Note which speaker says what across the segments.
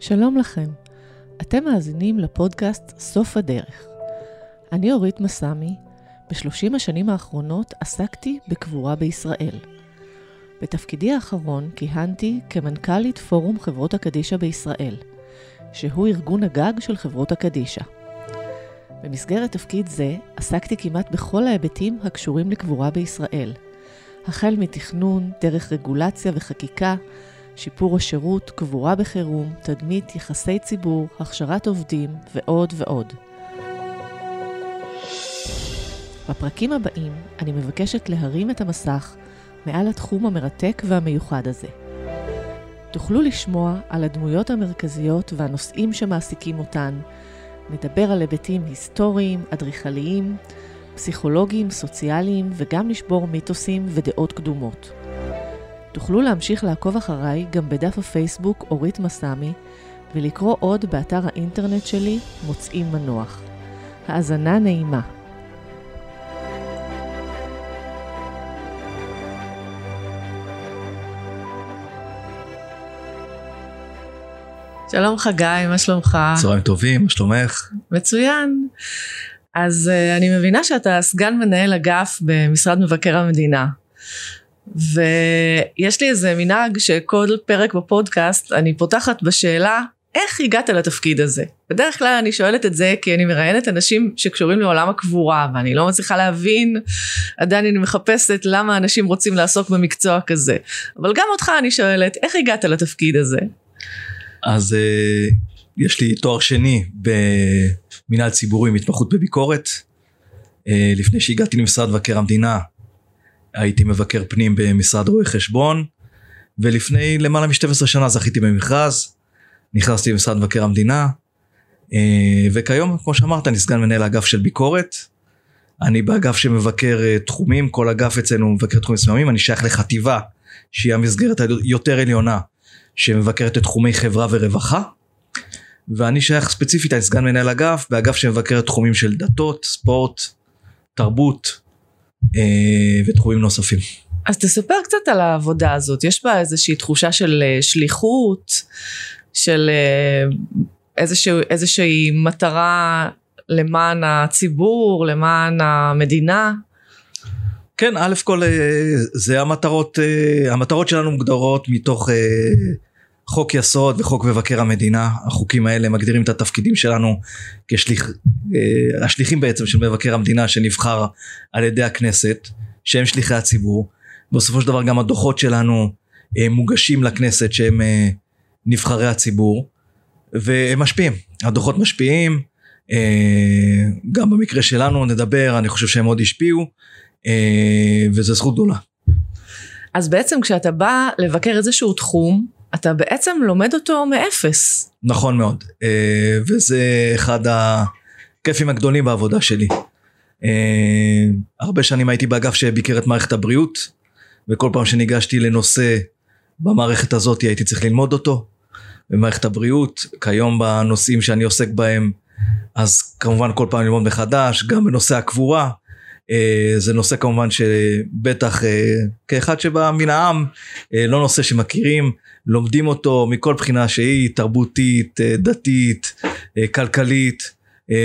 Speaker 1: שלום לכם, אתם מאזינים לפודקאסט סוף הדרך. אני אורית מסמי, בשלושים השנים האחרונות עסקתי בקבורה בישראל. בתפקידי האחרון כיהנתי כמנכ"לית פורום חברות הקדישא בישראל, שהוא ארגון הגג של חברות הקדישא. במסגרת תפקיד זה עסקתי כמעט בכל ההיבטים הקשורים לקבורה בישראל, החל מתכנון, דרך רגולציה וחקיקה, שיפור השירות, קבורה בחירום, תדמית, יחסי ציבור, הכשרת עובדים ועוד ועוד. בפרקים הבאים אני מבקשת להרים את המסך מעל התחום המרתק והמיוחד הזה. תוכלו לשמוע על הדמויות המרכזיות והנושאים שמעסיקים אותן, נדבר על היבטים היסטוריים, אדריכליים, פסיכולוגיים, סוציאליים וגם לשבור מיתוסים ודעות קדומות. תוכלו להמשיך לעקוב אחריי גם בדף הפייסבוק אורית מסמי ולקרוא עוד באתר האינטרנט שלי מוצאים מנוח. האזנה נעימה. שלום חגי, מה שלומך?
Speaker 2: צהריים טובים, מה שלומך?
Speaker 1: מצוין. אז uh, אני מבינה שאתה סגן מנהל אגף במשרד מבקר המדינה. ויש לי איזה מנהג שכל פרק בפודקאסט אני פותחת בשאלה איך הגעת לתפקיד הזה? בדרך כלל אני שואלת את זה כי אני מראיינת אנשים שקשורים לעולם הקבורה ואני לא מצליחה להבין, עדיין אני מחפשת למה אנשים רוצים לעסוק במקצוע כזה. אבל גם אותך אני שואלת, איך הגעת לתפקיד הזה?
Speaker 2: אז uh, יש לי תואר שני במנהל ציבורי עם התמחות בביקורת. Uh, לפני שהגעתי למשרד מבקר המדינה הייתי מבקר פנים במשרד רואי חשבון ולפני למעלה מ-12 שנה זכיתי במכרז, נכנסתי למשרד מבקר המדינה uh, וכיום כמו שאמרת אני סגן מנהל אגף של ביקורת. אני באגף שמבקר uh, תחומים, כל אגף אצלנו מבקר תחומים מסוימים, אני שייך לחטיבה שהיא המסגרת היותר עליונה שמבקרת את תחומי חברה ורווחה ואני שייך ספציפית, אני סגן מנהל אגף, באגף שמבקר תחומים של דתות, ספורט, תרבות אה, ותחומים נוספים.
Speaker 1: אז תספר קצת על העבודה הזאת, יש בה איזושהי תחושה של אה, שליחות, של אה, איזושהי, איזושהי מטרה למען הציבור, למען המדינה?
Speaker 2: כן, א' כל אה, זה המטרות, אה, המטרות שלנו מוגדרות מתוך אה, חוק יסוד וחוק מבקר המדינה, החוקים האלה מגדירים את התפקידים שלנו כשליח, השליחים בעצם של מבקר המדינה שנבחר על ידי הכנסת, שהם שליחי הציבור, בסופו של דבר גם הדוחות שלנו מוגשים לכנסת שהם נבחרי הציבור, והם משפיעים, הדוחות משפיעים, גם במקרה שלנו נדבר, אני חושב שהם מאוד השפיעו. אה, וזו זכות גדולה.
Speaker 1: אז בעצם כשאתה בא לבקר איזשהו תחום, אתה בעצם לומד אותו מאפס.
Speaker 2: נכון מאוד, אה, וזה אחד הכיפים הגדולים בעבודה שלי. אה, הרבה שנים הייתי באגף שביקר את מערכת הבריאות, וכל פעם שניגשתי לנושא במערכת הזאת הייתי צריך ללמוד אותו. במערכת הבריאות, כיום בנושאים שאני עוסק בהם, אז כמובן כל פעם ללמוד מחדש, גם בנושא הקבורה. אה, זה נושא כמובן שבטח אה, כאחד שבא מן העם, אה, לא נושא שמכירים, לומדים אותו מכל בחינה שהיא, תרבותית, דתית, כלכלית,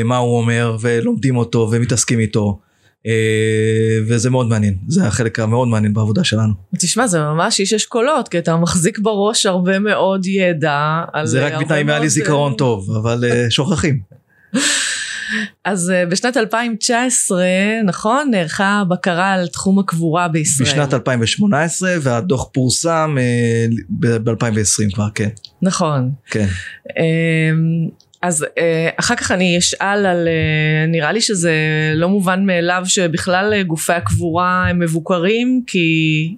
Speaker 2: מה הוא אומר, ולומדים אותו ומתעסקים איתו. וזה מאוד מעניין, זה החלק המאוד מעניין בעבודה שלנו.
Speaker 1: תשמע זה ממש איש אשכולות, כי אתה מחזיק בראש הרבה מאוד ידע.
Speaker 2: זה רק בתנאי אם היה לי זיכרון טוב, אבל שוכחים.
Speaker 1: אז אה, בשנת 2019, נכון, נערכה בקרה על תחום הקבורה בישראל.
Speaker 2: בשנת 2018 והדוח פורסם אה, ב-2020 כבר, כן.
Speaker 1: נכון.
Speaker 2: כן.
Speaker 1: אמ, אז אה, אחר כך אני אשאל על, נראה לי שזה לא מובן מאליו שבכלל גופי הקבורה הם מבוקרים, כי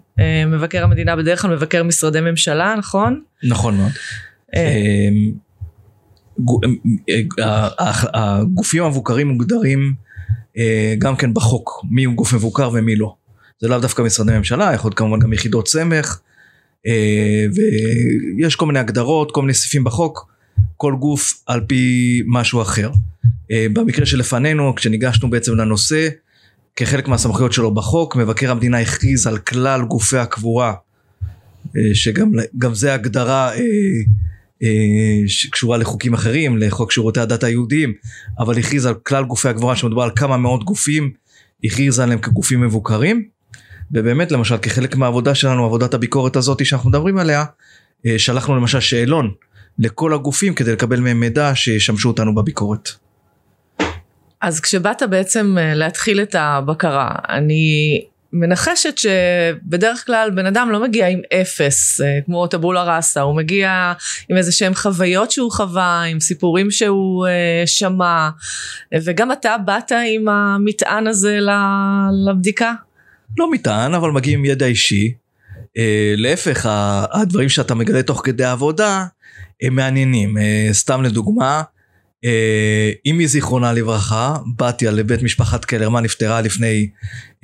Speaker 1: מבקר המדינה בדרך כלל מבקר משרדי ממשלה, נכון?
Speaker 2: נכון מאוד. אמ, הגופים המבוקרים מוגדרים אה, גם כן בחוק מי הוא גוף מבוקר ומי לא. זה לאו דווקא משרדי ממשלה, יכול להיות כמובן גם יחידות סמך אה, ויש כל מיני הגדרות, כל מיני סעיפים בחוק, כל גוף על פי משהו אחר. אה, במקרה שלפנינו כשניגשנו בעצם לנושא כחלק מהסמכויות שלו בחוק מבקר המדינה הכריז על כלל גופי הקבורה שגם זה הגדרה שקשורה לחוקים אחרים, לחוק שירותי הדת היהודיים, אבל הכריז על כלל גופי הקבורה שמדובר על כמה מאות גופים, הכריז עליהם כגופים מבוקרים, ובאמת למשל כחלק מהעבודה שלנו, עבודת הביקורת הזאת שאנחנו מדברים עליה, שלחנו למשל שאלון לכל הגופים כדי לקבל מהם מידע שישמשו אותנו בביקורת.
Speaker 1: אז כשבאת בעצם להתחיל את הבקרה, אני מנחשת שבדרך כלל בן אדם לא מגיע עם אפס, אה, כמו טבולה ראסה, הוא מגיע עם איזה שהם חוויות שהוא חווה, עם סיפורים שהוא uh, שמע, וגם אתה באת עם המטען הזה לבדיקה?
Speaker 2: לא מטען, אבל מגיע עם ידע אישי. Uh, להפך, הדברים שאתה מגלה תוך כדי העבודה, הם מעניינים. Uh, סתם לדוגמה, אמי זיכרונה לברכה, בתיה לבית משפחת קלרמן, נפטרה לפני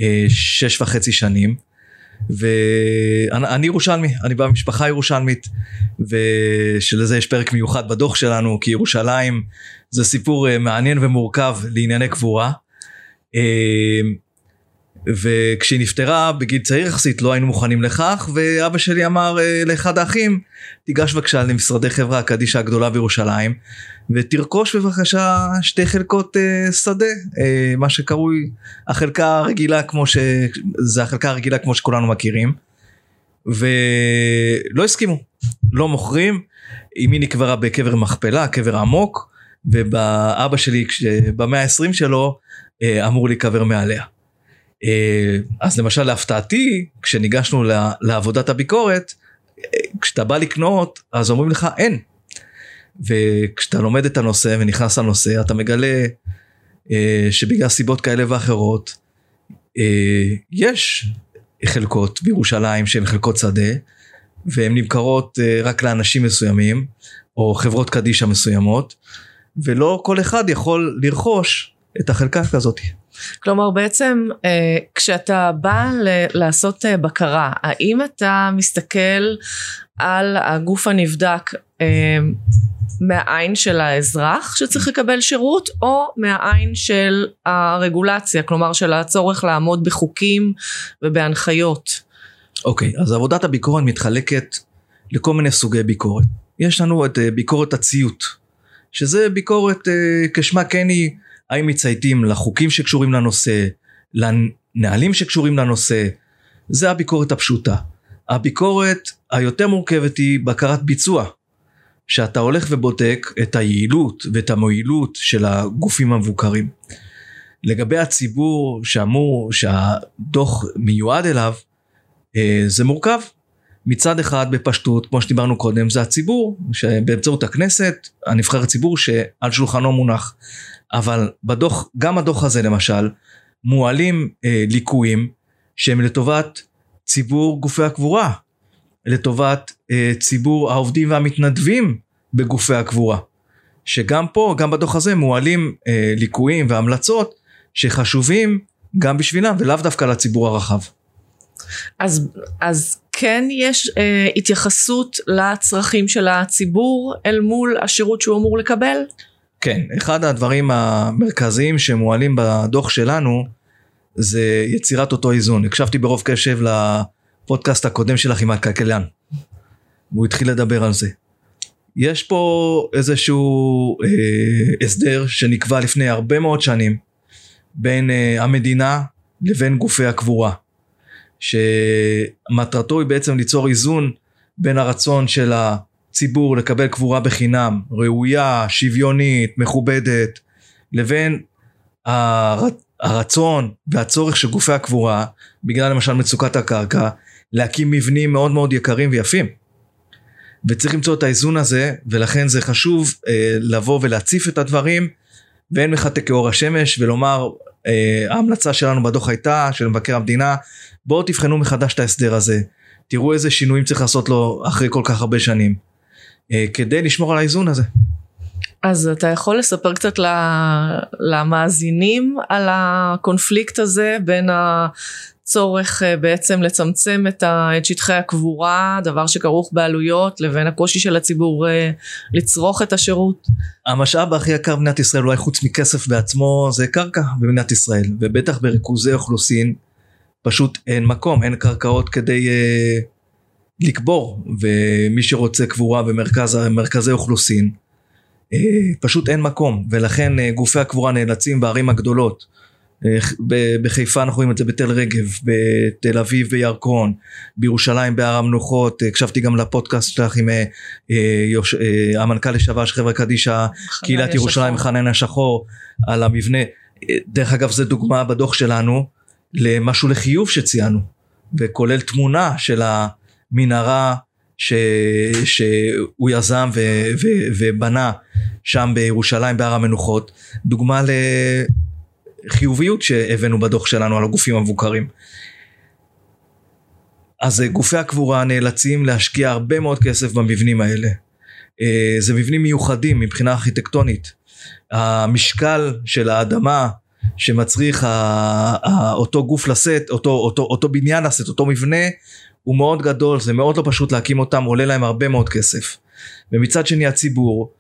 Speaker 2: אה, שש וחצי שנים. ואני ירושלמי, אני בא ממשפחה ירושלמית, ושלזה יש פרק מיוחד בדוח שלנו, כי ירושלים זה סיפור אה, מעניין ומורכב לענייני קבורה. אה, וכשהיא נפטרה בגיל צעיר יחסית לא היינו מוכנים לכך ואבא שלי אמר לאחד האחים תיגש בבקשה למשרדי חברה קדישא הגדולה בירושלים ותרכוש בבקשה שתי חלקות uh, שדה, uh, מה שקרוי החלקה הרגילה כמו ש... זה החלקה הרגילה כמו שכולנו מכירים. ולא הסכימו, לא מוכרים, אמי נקברה בקבר מכפלה, קבר עמוק, ואבא שלי במאה ה-20 שלו uh, אמור להיקבר מעליה. Uh, אז למשל להפתעתי, כשניגשנו לעבודת הביקורת, כשאתה בא לקנות אז אומרים לך אין, וכשאתה לומד את הנושא ונכנס לנושא אתה מגלה אה, שבגלל סיבות כאלה ואחרות אה, יש חלקות בירושלים שהן חלקות שדה והן נמכרות אה, רק לאנשים מסוימים או חברות קדישא מסוימות ולא כל אחד יכול לרכוש את החלקה כזאת.
Speaker 1: כלומר בעצם אה, כשאתה בא לעשות אה, בקרה האם אתה מסתכל על הגוף הנבדק אה, מהעין של האזרח שצריך לקבל שירות או מהעין של הרגולציה כלומר של הצורך לעמוד בחוקים ובהנחיות.
Speaker 2: אוקיי okay, אז עבודת הביקורת מתחלקת לכל מיני סוגי ביקורת. יש לנו את אה, ביקורת הציות שזה ביקורת אה, כשמה כן היא האם מצייתים לחוקים שקשורים לנושא לנהלים שקשורים לנושא זה הביקורת הפשוטה. הביקורת היותר מורכבת היא בקרת ביצוע שאתה הולך ובודק את היעילות ואת המועילות של הגופים המבוקרים. לגבי הציבור שאמור, שהדוח מיועד אליו, אה, זה מורכב. מצד אחד בפשטות, כמו שדיברנו קודם, זה הציבור, שבאמצעות הכנסת, הנבחר הציבור שעל שולחנו מונח. אבל בדוח, גם הדוח הזה למשל, מועלים אה, ליקויים שהם לטובת ציבור גופי הקבורה. לטובת אה, ציבור העובדים והמתנדבים בגופי הקבורה. שגם פה, גם בדוח הזה מועלים אה, ליקויים והמלצות שחשובים גם בשבילם ולאו דווקא לציבור הרחב.
Speaker 1: אז, אז כן יש אה, התייחסות לצרכים של הציבור אל מול השירות שהוא אמור לקבל?
Speaker 2: כן, אחד הדברים המרכזיים שמועלים בדוח שלנו זה יצירת אותו איזון. הקשבתי ברוב קשב הפודקאסט הקודם שלך עם הכלכלן. והוא התחיל לדבר על זה. יש פה איזשהו אה, הסדר שנקבע לפני הרבה מאוד שנים בין אה, המדינה לבין גופי הקבורה. שמטרתו היא בעצם ליצור איזון בין הרצון של הציבור לקבל קבורה בחינם, ראויה, שוויונית, מכובדת, לבין הרצון והצורך של גופי הקבורה, בגלל למשל מצוקת הקרקע, להקים מבנים מאוד מאוד יקרים ויפים. וצריך למצוא את האיזון הזה ולכן זה חשוב אה, לבוא ולהציף את הדברים ואין מחטא כאור השמש ולומר אה, ההמלצה שלנו בדוח הייתה של מבקר המדינה בואו תבחנו מחדש את ההסדר הזה תראו איזה שינויים צריך לעשות לו אחרי כל כך הרבה שנים אה, כדי לשמור על האיזון הזה.
Speaker 1: אז אתה יכול לספר קצת למאזינים על הקונפליקט הזה בין הצורך אה, בעצם לצמצם את שטחי הקבורה, דבר שכרוך בעלויות, לבין הקושי של הציבור אה, לצרוך את השירות?
Speaker 2: המשאב הכי יקר במדינת ישראל, אולי חוץ מכסף בעצמו, זה קרקע במדינת ישראל, ובטח בריכוזי אוכלוסין, פשוט אין מקום, אין קרקעות כדי אה, לקבור ומי שרוצה קבורה במרכזי אוכלוסין אה, פשוט אין מקום ולכן אה, גופי הקבורה נאלצים בערים הגדולות בחיפה אנחנו רואים את זה בתל רגב, בתל אביב בירקון, בירושלים בהר המנוחות, הקשבתי גם לפודקאסט שלך עם יוש... המנכ"ל לשעבר של חברה קדישא, קהילת ירושלים חנן השחור, על המבנה, דרך אגב זה דוגמה בדוח שלנו למשהו לחיוב שציינו, וכולל תמונה של המנהרה ש... שהוא יזם ו... ו... ובנה שם בירושלים בהר המנוחות, דוגמה לחיוביות שהבאנו בדוח שלנו על הגופים המבוקרים. אז גופי הקבורה נאלצים להשקיע הרבה מאוד כסף במבנים האלה. אה, זה מבנים מיוחדים מבחינה ארכיטקטונית. המשקל של האדמה שמצריך אותו גוף לשאת, אותו, אותו, אותו בניין לשאת, אותו מבנה, הוא מאוד גדול, זה מאוד לא פשוט להקים אותם, עולה להם הרבה מאוד כסף. ומצד שני הציבור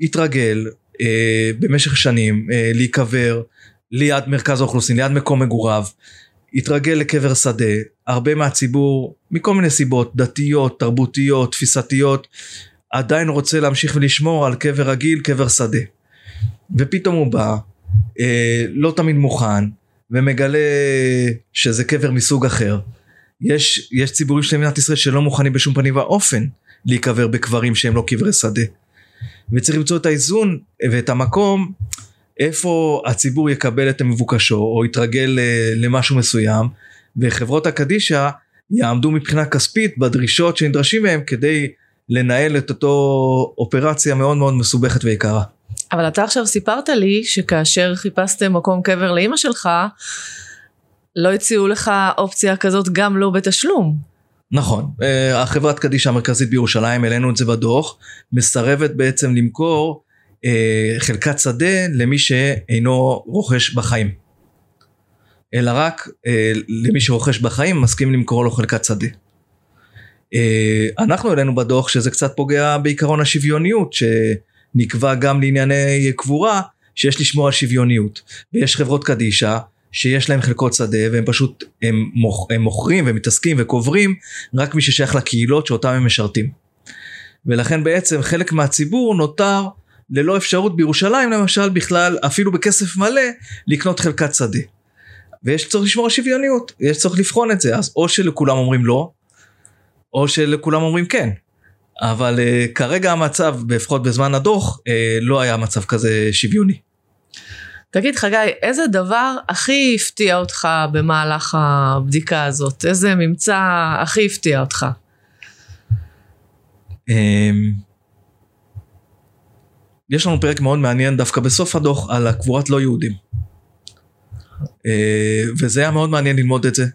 Speaker 2: התרגל אה, במשך שנים אה, להיקבר ליד מרכז האוכלוסין, ליד מקום מגוריו, התרגל לקבר שדה, הרבה מהציבור מכל מיני סיבות, דתיות, תרבותיות, תפיסתיות, עדיין רוצה להמשיך ולשמור על קבר רגיל, קבר שדה. ופתאום הוא בא, אה, לא תמיד מוכן, ומגלה שזה קבר מסוג אחר. יש, יש ציבורים של מדינת ישראל שלא מוכנים בשום פנים ואופן להיקבר בקברים שהם לא קברי שדה. וצריך למצוא את האיזון ואת המקום איפה הציבור יקבל את המבוקשו או יתרגל אה, למשהו מסוים וחברות הקדישא יעמדו מבחינה כספית בדרישות שנדרשים מהם כדי לנהל את אותו אופרציה מאוד מאוד מסובכת ויקרה.
Speaker 1: אבל אתה עכשיו סיפרת לי שכאשר חיפשתם מקום קבר לאימא שלך לא הציעו לך אופציה כזאת גם לא בתשלום.
Speaker 2: נכון, אה, החברת קדישא המרכזית בירושלים, העלינו את זה בדוח, מסרבת בעצם למכור חלקת שדה למי שאינו רוכש בחיים. אלא רק אה, למי שרוכש בחיים מסכים למכור לו חלקת שדה. אנחנו העלינו בדוח שזה קצת פוגע בעיקרון השוויוניות שנקבע גם לענייני קבורה שיש לשמור על שוויוניות ויש חברות קדישא שיש להם חלקות שדה והם פשוט הם, מוכ, הם מוכרים ומתעסקים וקוברים רק מי ששייך לקהילות שאותם הם משרתים. ולכן בעצם חלק מהציבור נותר ללא אפשרות בירושלים למשל בכלל אפילו בכסף מלא לקנות חלקת שדה. ויש צורך לשמור על שוויוניות, יש צורך לבחון את זה, אז או שלכולם אומרים לא, או שלכולם אומרים כן. אבל uh, כרגע המצב, לפחות בזמן הדוח, uh, לא היה מצב כזה שוויוני.
Speaker 1: תגיד חגי, איזה דבר הכי הפתיע אותך במהלך הבדיקה הזאת? איזה ממצא הכי הפתיע אותך? אמ,
Speaker 2: יש לנו פרק מאוד מעניין דווקא בסוף הדוח על הקבורת לא יהודים. אה, וזה היה מאוד מעניין ללמוד את זה.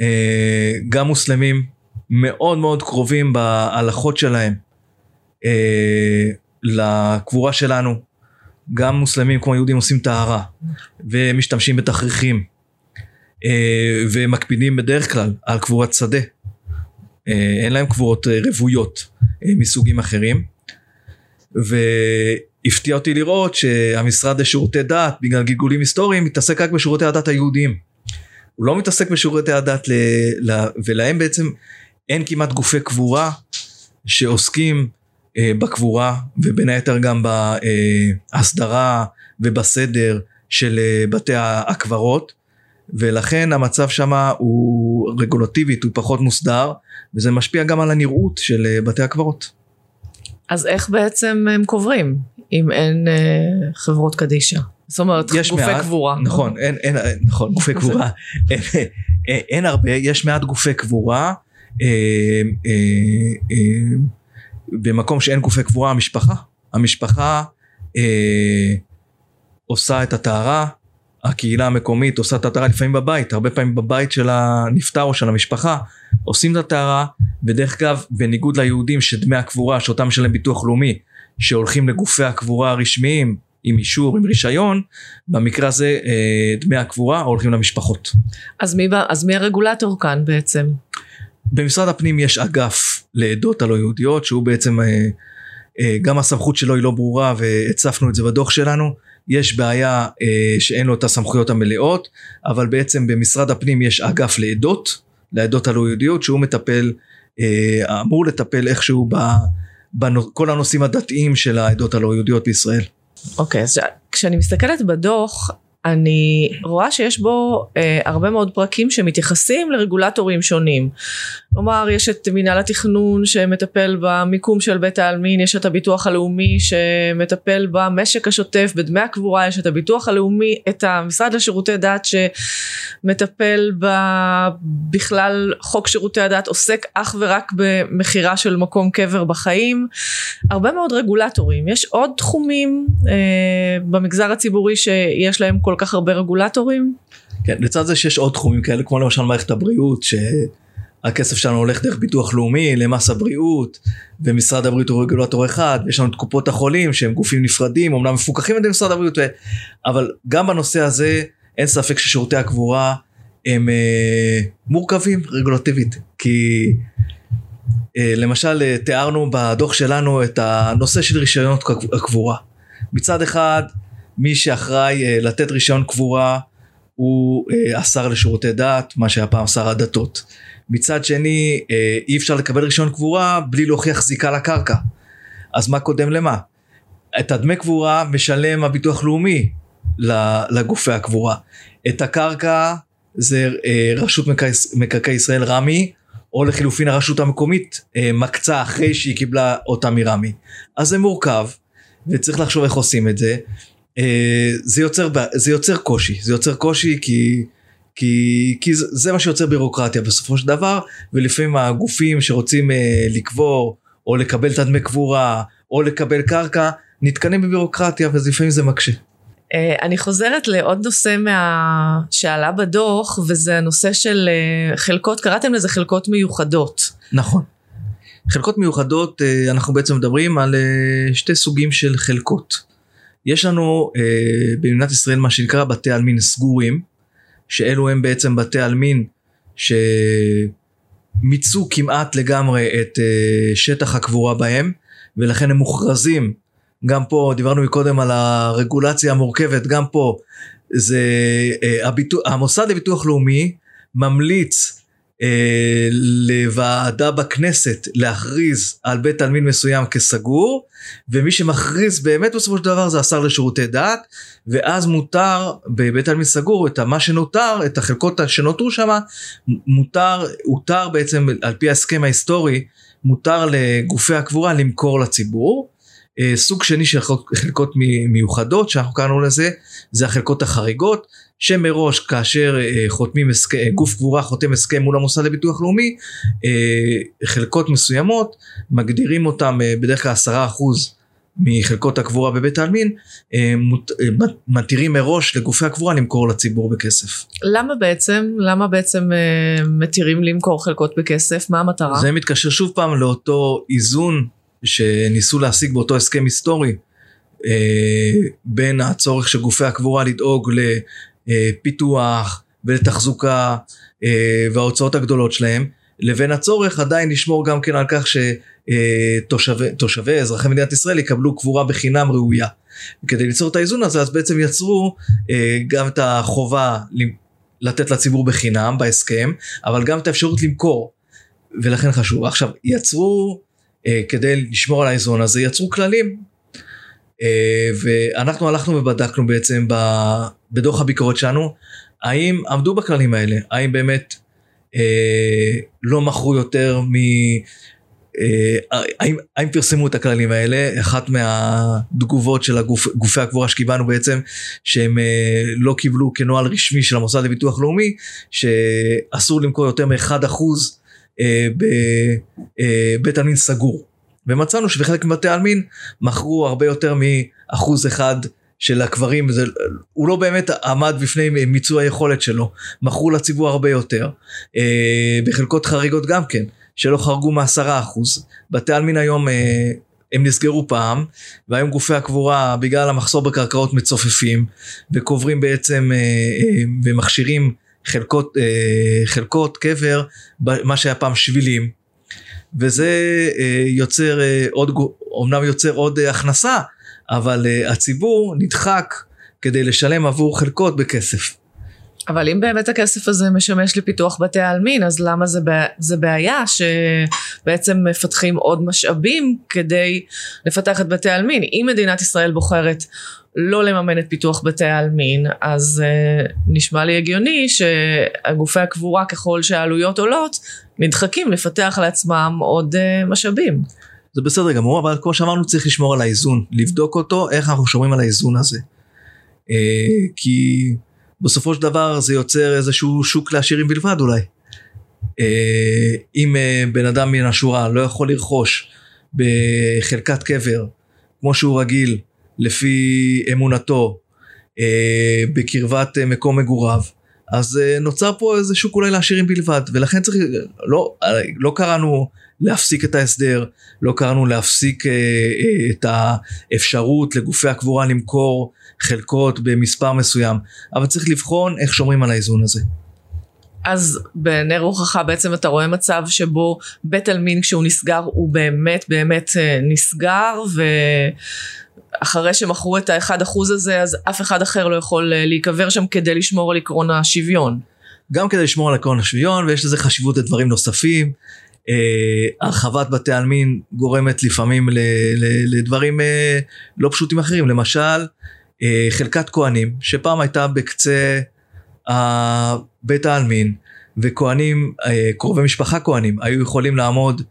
Speaker 2: אה, גם מוסלמים מאוד מאוד קרובים בהלכות שלהם אה, לקבורה שלנו. גם מוסלמים כמו יהודים עושים טהרה ומשתמשים בתכריכים ומקפידים בדרך כלל על קבורת שדה. אין להם קבורות רוויות מסוגים אחרים. והפתיע אותי לראות שהמשרד לשירותי דת בגלל גלגולים היסטוריים מתעסק רק בשירותי הדת היהודיים. הוא לא מתעסק בשירותי הדת ל... ל... ולהם בעצם אין כמעט גופי קבורה שעוסקים אה, בקבורה ובין היתר גם בהסדרה ובסדר של אה, בתי הקברות ולכן המצב שם הוא רגולטיבית הוא פחות מוסדר וזה משפיע גם על הנראות של אה, בתי הקברות.
Speaker 1: אז איך בעצם הם קוברים אם אין חברות קדישא? זאת אומרת גופי מעט, קבורה.
Speaker 2: נכון, אין, אין, נכון גופי קבורה. אין, אין, אין הרבה, יש מעט גופי קבורה. אה, אה, אה, במקום שאין גופי קבורה המשפחה, המשפחה אה, עושה את הטהרה, הקהילה המקומית עושה את הטהרה לפעמים בבית, הרבה פעמים בבית של הנפטר או של המשפחה עושים את הטהרה, ודרך אגב בניגוד ליהודים שדמי הקבורה שאותם משלם ביטוח לאומי שהולכים לגופי הקבורה הרשמיים עם אישור, עם רישיון, במקרה הזה אה, דמי הקבורה הולכים למשפחות.
Speaker 1: אז מי, אז מי הרגולטור כאן בעצם?
Speaker 2: במשרד הפנים יש אגף לעדות הלא יהודיות שהוא בעצם אה, אה, גם הסמכות שלו היא לא ברורה והצפנו את זה בדוח שלנו יש בעיה אה, שאין לו את הסמכויות המלאות אבל בעצם במשרד הפנים יש אגף לעדות לעדות הלא יהודיות שהוא מטפל אה, אמור לטפל איכשהו בכל הנושאים הדתיים של העדות הלא יהודיות בישראל.
Speaker 1: אוקיי, okay, אז כשאני מסתכלת בדוח, אני רואה שיש בו אה, הרבה מאוד פרקים שמתייחסים לרגולטורים שונים. כלומר יש את מינהל התכנון שמטפל במיקום של בית העלמין, יש את הביטוח הלאומי שמטפל במשק השוטף, בדמי הקבורה, יש את הביטוח הלאומי, את המשרד לשירותי דת שמטפל בכלל חוק שירותי הדת עוסק אך ורק במכירה של מקום קבר בחיים. הרבה מאוד רגולטורים. יש עוד תחומים אה, במגזר הציבורי שיש להם כל כך הרבה רגולטורים?
Speaker 2: כן, לצד זה שיש עוד תחומים כאלה, כמו למשל מערכת הבריאות, שהכסף שלנו הולך דרך ביטוח לאומי למס הבריאות, ומשרד הבריאות הוא רגולטור אחד, ויש לנו את קופות החולים שהם גופים נפרדים, אמנם מפוקחים על ידי משרד הבריאות, אבל גם בנושא הזה אין ספק ששירותי הקבורה הם אה, מורכבים רגולטיבית, כי אה, למשל אה, תיארנו בדוח שלנו את הנושא של רישיונות הקבורה. מצד אחד מי שאחראי אה, לתת רישיון קבורה הוא אה, השר לשירותי דת, מה שהיה פעם שר הדתות. מצד שני אה, אי אפשר לקבל רישיון קבורה בלי להוכיח זיקה לקרקע. אז מה קודם למה? את הדמי קבורה משלם הביטוח לאומי לגופי הקבורה. את הקרקע זה רשות מקרקעי ישראל רמ"י או לחילופין הרשות המקומית מקצה אחרי שהיא קיבלה אותה מרמ"י. אז זה מורכב וצריך לחשוב איך עושים את זה זה יוצר, זה יוצר קושי, זה יוצר קושי כי, כי, כי זה, זה מה שיוצר בירוקרטיה בסופו של דבר, ולפעמים הגופים שרוצים אה, לקבור או לקבל את הדמי קבורה או לקבל קרקע, נתקנים בבירוקרטיה ולפעמים זה מקשה.
Speaker 1: אה, אני חוזרת לעוד נושא מה... שעלה בדוח וזה הנושא של חלקות, קראתם לזה חלקות מיוחדות.
Speaker 2: נכון. חלקות מיוחדות אנחנו בעצם מדברים על שתי סוגים של חלקות. יש לנו אה, במדינת ישראל מה שנקרא בתי עלמין סגורים, שאלו הם בעצם בתי עלמין שמיצו כמעט לגמרי את אה, שטח הקבורה בהם, ולכן הם מוכרזים, גם פה דיברנו מקודם על הרגולציה המורכבת, גם פה זה אה, הביטוח, המוסד לביטוח לאומי ממליץ אה, לוועדה בכנסת להכריז על בית עלמין מסוים כסגור ומי שמכריז באמת בסופו של דבר זה השר לשירותי דת ואז מותר בבית עלמין סגור את מה שנותר את החלקות שנותרו שם מותר הותר בעצם על פי ההסכם ההיסטורי מותר לגופי הקבורה למכור לציבור סוג שני של חלקות מיוחדות שאנחנו קראנו לזה זה החלקות החריגות שמראש כאשר אה, חותמים הסכם, אה, גוף קבורה חותם הסכם מול המוסד לביטוח לאומי חלקות מסוימות מגדירים אותם בדרך כלל עשרה אחוז מחלקות הקבורה בבית העלמין מתירים מראש לגופי הקבורה למכור לציבור בכסף.
Speaker 1: למה בעצם? למה בעצם מתירים למכור חלקות בכסף? מה המטרה?
Speaker 2: זה מתקשר שוב פעם לאותו איזון שניסו להשיג באותו הסכם היסטורי אה, בין הצורך של גופי הקבורה לדאוג לפיתוח ולתחזוקה אה, וההוצאות הגדולות שלהם לבין הצורך עדיין לשמור גם כן על כך שתושבי אה, אזרחי מדינת ישראל יקבלו קבורה בחינם ראויה. כדי ליצור את האיזון הזה אז בעצם יצרו גם את החובה לתת לציבור בחינם בהסכם אבל גם את האפשרות למכור ולכן חשוב עכשיו יצרו אה, כדי לשמור על האיזון הזה יצרו כללים. אה, ואנחנו הלכנו ובדקנו בעצם בדוח הביקורת שלנו האם עמדו בכללים האלה, האם באמת אה, לא מכרו יותר מ... האם, האם פרסמו את הכללים האלה אחת מהתגובות של הגוף, גופי הקבורה שקיבלנו בעצם שהם לא קיבלו כנוהל רשמי של המוסד לביטוח לאומי שאסור למכור יותר מ-1% אה, בבית אה, עלמין סגור. ומצאנו שבחלק מבתי העלמין מכרו הרבה יותר מאחוז אחד של הקברים, זה, הוא לא באמת עמד בפני מיצוי היכולת שלו, מכרו לציבור הרבה יותר, אה, בחלקות חריגות גם כן, שלא חרגו מעשרה אחוז. בתי עלמין היום אה, הם נסגרו פעם, והיום גופי הקבורה בגלל המחסור בקרקעות מצופפים, וקוברים בעצם אה, אה, ומכשירים חלקות, אה, חלקות קבר, מה שהיה פעם שבילים, וזה אה, יוצר אה, עוד, אמנם יוצר עוד הכנסה, אבל הציבור נדחק כדי לשלם עבור חלקות בכסף.
Speaker 1: אבל אם באמת הכסף הזה משמש לפיתוח בתי העלמין, אז למה זה, זה בעיה שבעצם מפתחים עוד משאבים כדי לפתח את בתי העלמין? אם מדינת ישראל בוחרת לא לממן את פיתוח בתי העלמין, אז uh, נשמע לי הגיוני שהגופי הקבורה ככל שהעלויות עולות, נדחקים לפתח לעצמם עוד uh, משאבים.
Speaker 2: זה בסדר גמור, אבל כמו שאמרנו צריך לשמור על האיזון, לבדוק אותו, איך אנחנו שומרים על האיזון הזה. Uh, כי בסופו של דבר זה יוצר איזשהו שוק לעשירים בלבד אולי. אה, אם אה, בן אדם מן השורה לא יכול לרכוש בחלקת קבר כמו שהוא רגיל לפי אמונתו אה, בקרבת מקום מגוריו אז נוצר פה איזה שוק אולי לעשירים בלבד ולכן צריך לא, לא קראנו להפסיק את ההסדר לא קראנו להפסיק את האפשרות לגופי הקבורה למכור חלקות במספר מסוים, אבל צריך לבחון איך שומרים על האיזון הזה.
Speaker 1: אז בנר הוכחה בעצם אתה רואה מצב שבו בית עלמין כשהוא נסגר הוא באמת באמת אה, נסגר ואחרי שמכרו את האחד אחוז הזה אז אף אחד אחר לא יכול אה, להיקבר שם כדי לשמור על עקרון השוויון.
Speaker 2: גם כדי לשמור על עקרון השוויון ויש לזה חשיבות לדברים נוספים. אה, הרחבת בתי עלמין גורמת לפעמים לדברים לא פשוטים אחרים למשל אה, חלקת כהנים שפעם הייתה בקצה בית העלמין וכהנים, אה, קרובי משפחה כהנים היו יכולים לעמוד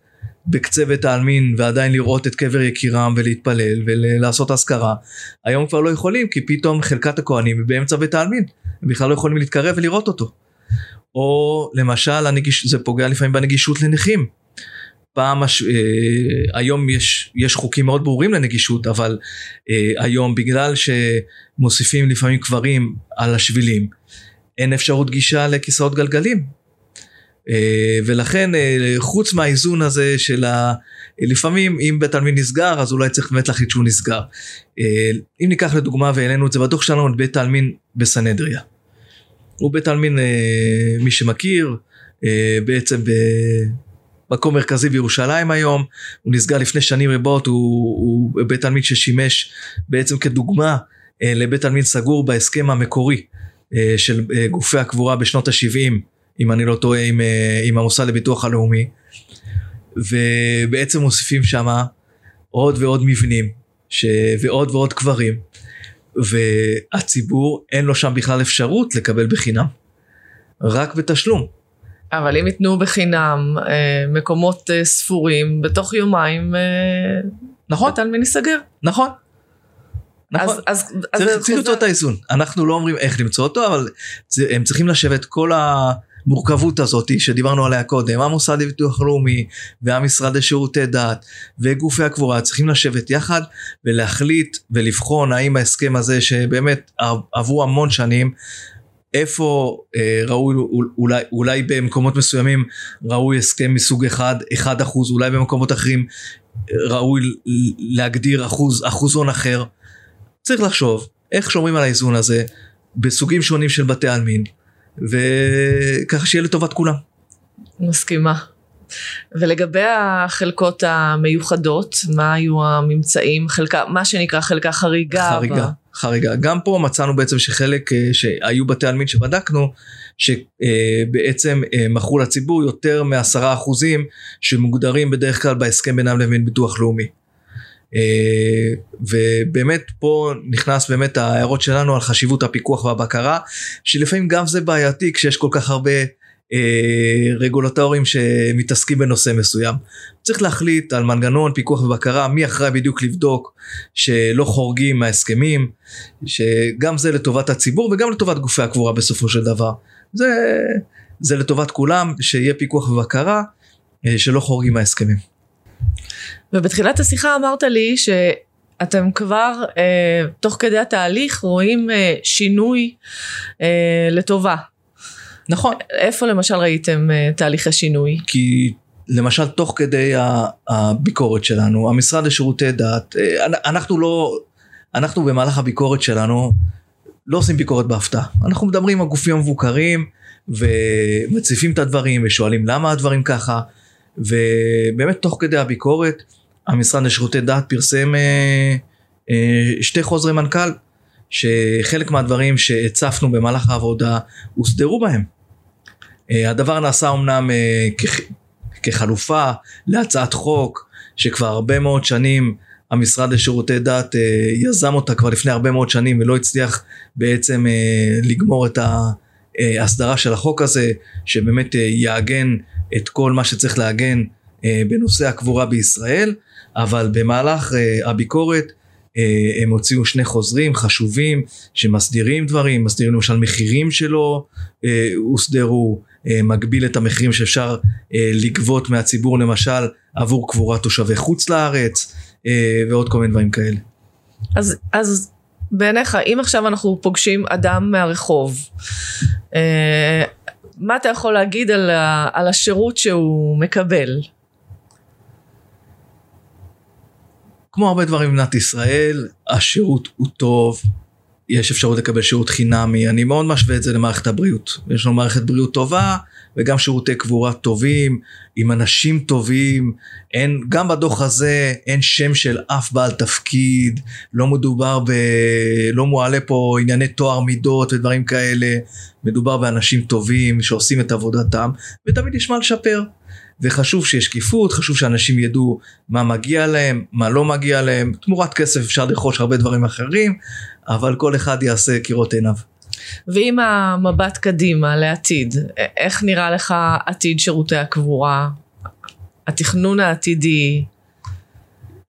Speaker 2: בקצה בית העלמין ועדיין לראות את קבר יקירם ולהתפלל ולעשות אזכרה. היום כבר לא יכולים כי פתאום חלקת הכהנים באמצע בית העלמין, הם בכלל לא יכולים להתקרב ולראות אותו. או למשל הנגיש, זה פוגע לפעמים בנגישות לנכים. פעם, הש... אה, היום יש, יש חוקים מאוד ברורים לנגישות, אבל אה, היום בגלל שמוסיפים לפעמים קברים על השבילים, אין אפשרות גישה לכיסאות גלגלים. אה, ולכן חוץ מהאיזון הזה של ה... לפעמים אם בית עלמין נסגר אז אולי צריך באמת להחליט שהוא נסגר. אם ניקח לדוגמה והעלינו את זה בדוח שלנו את בית העלמין בסנהדריה. הוא בית עלמין מי שמכיר בעצם מקום מרכזי בירושלים היום, הוא נסגר לפני שנים רבות, הוא, הוא בית עלמין ששימש בעצם כדוגמה אה, לבית עלמין סגור בהסכם המקורי אה, של אה, גופי הקבורה בשנות ה-70, אם אני לא טועה, עם, אה, עם המוסד לביטוח הלאומי, ובעצם מוסיפים שם עוד ועוד מבנים ש... ועוד ועוד קברים, והציבור אין לו שם בכלל אפשרות לקבל בחינם, רק בתשלום.
Speaker 1: אבל אם ייתנו בחינם אה, מקומות אה, ספורים, בתוך יומיים,
Speaker 2: נכון,
Speaker 1: בית העלמין ייסגר.
Speaker 2: נכון. נכון. אז, אז, צריך, צריך למצוא את האיזון. אנחנו לא אומרים איך למצוא אותו, אבל הם צריכים לשבת כל המורכבות הזאת שדיברנו עליה קודם, המוסד לביטוח לאומי והמשרד לשירותי דת וגופי הקבורה צריכים לשבת יחד ולהחליט ולבחון האם ההסכם הזה שבאמת עברו המון שנים איפה אה, ראוי אולי, אולי במקומות מסוימים ראוי הסכם מסוג אחד, אחד אחוז, אולי במקומות אחרים אה, ראוי להגדיר אחוז, אחוזון אחר. צריך לחשוב איך שומרים על האיזון הזה בסוגים שונים של בתי עלמין וככה שיהיה לטובת כולם.
Speaker 1: מסכימה. ולגבי החלקות המיוחדות, מה היו הממצאים? חלקה, מה שנקרא חלקה חריגה.
Speaker 2: חריגה. ב... חריגה. גם פה מצאנו בעצם שחלק אה, שהיו בתי עלמין שבדקנו, שבעצם אה, מכרו לציבור יותר מעשרה אחוזים שמוגדרים בדרך כלל בהסכם בינם לבין ביטוח לאומי. אה, ובאמת פה נכנס באמת ההערות שלנו על חשיבות הפיקוח והבקרה שלפעמים גם זה בעייתי כשיש כל כך הרבה אה, רגולטורים שמתעסקים בנושא מסוים. צריך להחליט על מנגנון פיקוח ובקרה, מי אחראי בדיוק לבדוק שלא חורגים מההסכמים, שגם זה לטובת הציבור וגם לטובת גופי הקבורה בסופו של דבר. זה, זה לטובת כולם, שיהיה פיקוח ובקרה אה, שלא חורגים מההסכמים.
Speaker 1: ובתחילת השיחה אמרת לי שאתם כבר אה, תוך כדי התהליך רואים אה, שינוי אה, לטובה
Speaker 2: נכון.
Speaker 1: איפה למשל ראיתם uh, תהליכי שינוי?
Speaker 2: כי למשל תוך כדי הביקורת שלנו, המשרד לשירותי דת, אה, אנחנו לא, אנחנו במהלך הביקורת שלנו לא עושים ביקורת בהפתעה. אנחנו מדברים עם הגופים המבוקרים ומציפים את הדברים ושואלים למה הדברים ככה, ובאמת תוך כדי הביקורת המשרד לשירותי דת פרסם אה, אה, שתי חוזרי מנכ"ל שחלק מהדברים שהצפנו במהלך העבודה הוסדרו בהם. אה, הדבר נעשה אמנם אה, כחלופה להצעת חוק שכבר הרבה מאוד שנים המשרד לשירותי דת יזם אותה כבר לפני הרבה מאוד שנים ולא הצליח בעצם לגמור את ההסדרה של החוק הזה שבאמת יעגן את כל מה שצריך לעגן בנושא הקבורה בישראל אבל במהלך הביקורת אה, הם הוציאו שני חוזרים חשובים שמסדירים דברים, מסדירים למשל מחירים שלא אה, הוסדרו, אה, מגביל את המחירים שאפשר לגבות מהציבור למשל עבור קבורת תושבי חוץ לארץ ועוד כל מיני דברים כאלה.
Speaker 1: אז, אז בעיניך אם עכשיו אנחנו פוגשים אדם מהרחוב מה אתה יכול להגיד על, על השירות שהוא מקבל?
Speaker 2: כמו הרבה דברים במדינת ישראל, השירות הוא טוב, יש אפשרות לקבל שירות חינמי, אני מאוד משווה את זה למערכת הבריאות. יש לנו מערכת בריאות טובה, וגם שירותי קבורה טובים, עם אנשים טובים, אין, גם בדוח הזה אין שם של אף בעל תפקיד, לא מדובר ב... לא מועלה פה ענייני טוהר מידות ודברים כאלה, מדובר באנשים טובים שעושים את עבודתם, ותמיד יש מה לשפר. וחשוב שיש שקיפות, חשוב שאנשים ידעו מה מגיע להם, מה לא מגיע להם, תמורת כסף אפשר לרכוש הרבה דברים אחרים, אבל כל אחד יעשה קירות עיניו.
Speaker 1: ועם המבט קדימה לעתיד, איך נראה לך עתיד שירותי הקבורה, התכנון העתידי?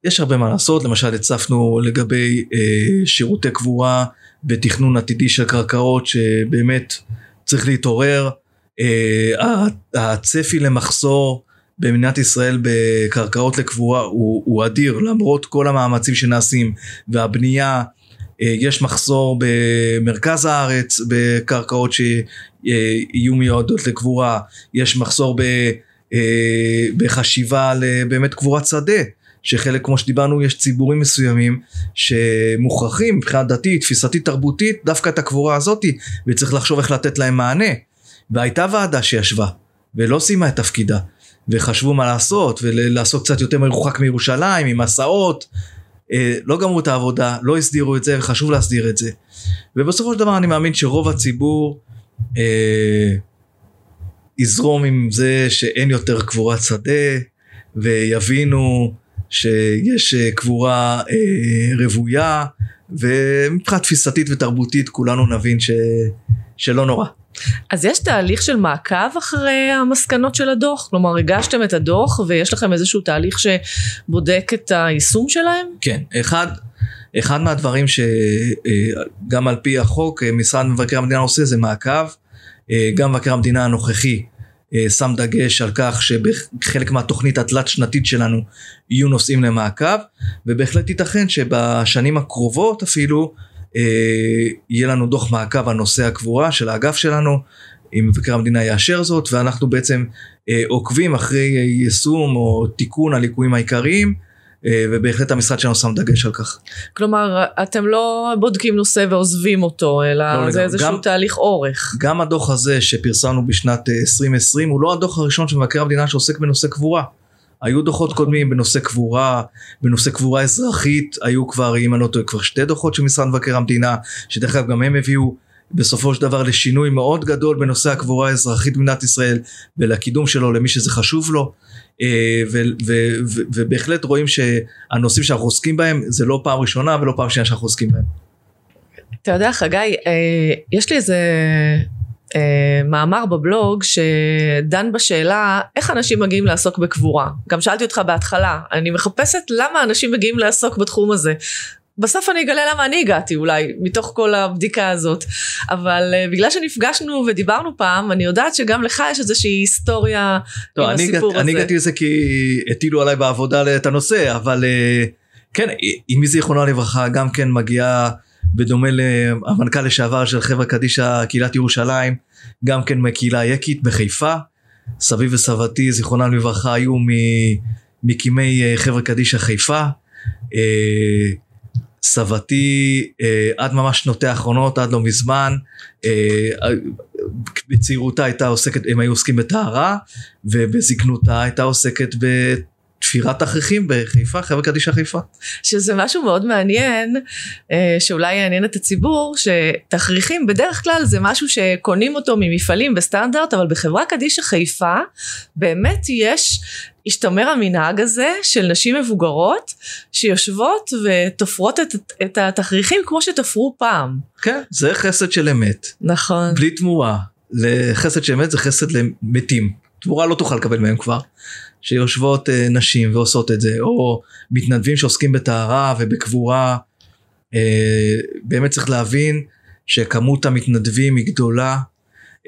Speaker 2: יש הרבה מה לעשות, למשל הצפנו לגבי אה, שירותי קבורה בתכנון עתידי של קרקעות שבאמת צריך להתעורר. אה, הצפי למחסור במדינת ישראל בקרקעות לקבורה הוא, הוא אדיר למרות כל המאמצים שנעשים והבנייה אה, יש מחסור במרכז הארץ בקרקעות שיהיו מיועדות לקבורה יש מחסור ב, אה, בחשיבה לבאמת קבורת שדה שחלק כמו שדיברנו יש ציבורים מסוימים שמוכרחים מבחינה דתית תפיסתית תרבותית דווקא את הקבורה הזאתי וצריך לחשוב איך לתת להם מענה והייתה ועדה שישבה ולא סיימה את תפקידה וחשבו מה לעשות ולעשות קצת יותר מרוחק מירושלים עם הסעות אה, לא גמרו את העבודה לא הסדירו את זה וחשוב להסדיר את זה ובסופו של דבר אני מאמין שרוב הציבור אה, יזרום עם זה שאין יותר קבורת שדה ויבינו שיש אה, קבורה אה, רוויה ומבחינה תפיסתית ותרבותית כולנו נבין ש, שלא נורא.
Speaker 1: אז יש תהליך של מעקב אחרי המסקנות של הדוח? כלומר הגשתם את הדוח ויש לכם איזשהו תהליך שבודק את היישום שלהם?
Speaker 2: כן, אחד, אחד מהדברים שגם על פי החוק משרד מבקר המדינה עושה זה מעקב, גם מבקר המדינה הנוכחי שם דגש על כך שבחלק מהתוכנית התלת שנתית שלנו יהיו נושאים למעקב ובהחלט ייתכן שבשנים הקרובות אפילו אה, יהיה לנו דוח מעקב על נושא הקבורה של האגף שלנו, אם מבקר המדינה יאשר זאת, ואנחנו בעצם אה, עוקבים אחרי יישום או תיקון הליקויים העיקריים. אה, ובהחלט המשרד שלנו שם דגש על כך.
Speaker 1: כלומר אתם לא בודקים נושא ועוזבים אותו אלא לא זה איזשהו גם, תהליך אורך.
Speaker 2: גם הדוח הזה שפרסמנו בשנת 2020 הוא לא הדוח הראשון של מבקר המדינה שעוסק בנושא קבורה. היו דוחות קודמים בנושא קבורה, בנושא קבורה אזרחית, היו כבר, אם אני לא טועה, כבר שתי דוחות של משרד מבקר המדינה, שדרך אגב גם הם הביאו בסופו של דבר לשינוי מאוד גדול בנושא הקבורה האזרחית במדינת ישראל ולקידום שלו למי שזה חשוב לו. אה, ובהחלט רואים שהנושאים שאנחנו עוסקים בהם זה לא פעם ראשונה ולא פעם שנייה שאנחנו עוסקים בהם.
Speaker 1: אתה יודע חגי, אה, יש לי איזה אה, מאמר בבלוג שדן בשאלה איך אנשים מגיעים לעסוק בקבורה. גם שאלתי אותך בהתחלה, אני מחפשת למה אנשים מגיעים לעסוק בתחום הזה. בסוף אני אגלה למה אני הגעתי אולי מתוך כל הבדיקה הזאת אבל uh, בגלל שנפגשנו ודיברנו פעם אני יודעת שגם לך יש איזושהי היסטוריה טוב, עם
Speaker 2: אני
Speaker 1: הסיפור
Speaker 2: הגעת, הזה. אני הגעתי לזה כי הטילו עליי בעבודה את הנושא אבל uh, כן אמי זיכרונה לברכה גם כן מגיעה בדומה למנכ"ל לשעבר של חברה קדישא קהילת ירושלים, גם כן מקהילה היקית בחיפה. סבי וסבתי זיכרונם לברכה היו מקימי אה, חברה קדישא חיפה. אה, סבתי אה, עד ממש שנותיה האחרונות, עד לא מזמן, בצעירותה הייתה עוסקת, הם היו עוסקים בטהרה, ובזקנותה הייתה עוסקת תפירת תכריכים בחיפה, חברה קדישא חיפה.
Speaker 1: שזה משהו מאוד מעניין, אה, שאולי יעניין את הציבור, שתכריכים בדרך כלל זה משהו שקונים אותו ממפעלים בסטנדרט, אבל בחברה קדישא חיפה באמת יש, השתמר המנהג הזה של נשים מבוגרות שיושבות ותופרות את, את התכריכים כמו שתפרו פעם.
Speaker 2: כן, זה חסד של אמת.
Speaker 1: נכון.
Speaker 2: בלי תמורה. לחסד של אמת זה חסד למתים. תמורה לא תוכל לקבל מהם כבר. שיושבות אה, נשים ועושות את זה, או מתנדבים שעוסקים בטהרה ובקבורה. אה, באמת צריך להבין שכמות המתנדבים היא גדולה.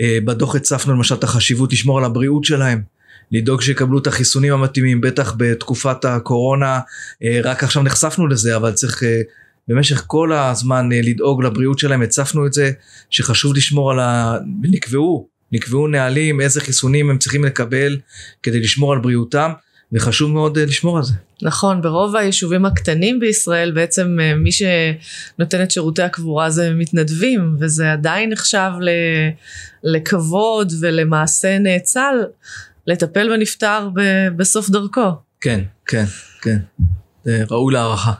Speaker 2: אה, בדוח הצפנו למשל את החשיבות לשמור על הבריאות שלהם. לדאוג שיקבלו את החיסונים המתאימים, בטח בתקופת הקורונה, רק עכשיו נחשפנו לזה, אבל צריך במשך כל הזמן לדאוג לבריאות שלהם, הצפנו את זה, שחשוב לשמור על ה... נקבעו נקבעו נהלים איזה חיסונים הם צריכים לקבל כדי לשמור על בריאותם וחשוב מאוד uh, לשמור על זה.
Speaker 1: נכון, ברוב היישובים הקטנים בישראל בעצם uh, מי שנותן את שירותי הקבורה זה מתנדבים וזה עדיין נחשב לכבוד ולמעשה נאצל לטפל בנפטר ב, בסוף דרכו.
Speaker 2: כן, כן, כן, ראוי להערכה.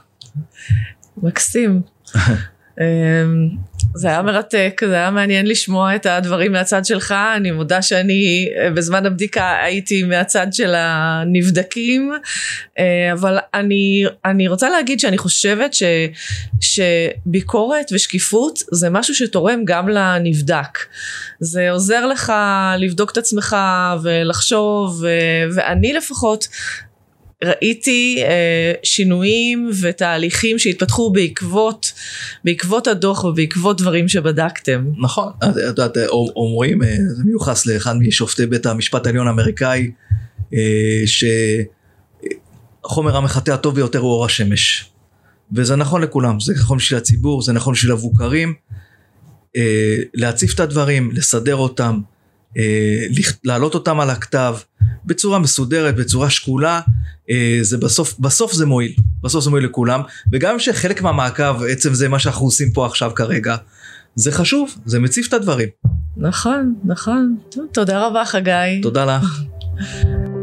Speaker 1: מקסים. זה היה מרתק, זה היה מעניין לשמוע את הדברים מהצד שלך, אני מודה שאני אה, בזמן הבדיקה הייתי מהצד של הנבדקים, אה, אבל אני, אני רוצה להגיד שאני חושבת ש, שביקורת ושקיפות זה משהו שתורם גם לנבדק. זה עוזר לך לבדוק את עצמך ולחשוב, ואני לפחות ראיתי אה, שינויים ותהליכים שהתפתחו בעקבות, בעקבות הדוח ובעקבות דברים שבדקתם.
Speaker 2: נכון, את יודעת, אומרים, אה, זה מיוחס לאחד משופטי בית המשפט העליון האמריקאי, אה, שהחומר המחטא הטוב ביותר הוא אור השמש. וזה נכון לכולם, זה נכון בשביל הציבור, זה נכון בשביל המבוקרים. אה, להציף את הדברים, לסדר אותם, אה, להעלות אותם על הכתב בצורה מסודרת, בצורה שקולה, אה, זה בסוף, בסוף זה מועיל, בסוף זה מועיל לכולם, וגם שחלק מהמעקב, עצם זה מה שאנחנו עושים פה עכשיו כרגע, זה חשוב, זה מציף את הדברים.
Speaker 1: נכון, נכון. תודה רבה חגי.
Speaker 2: תודה לך.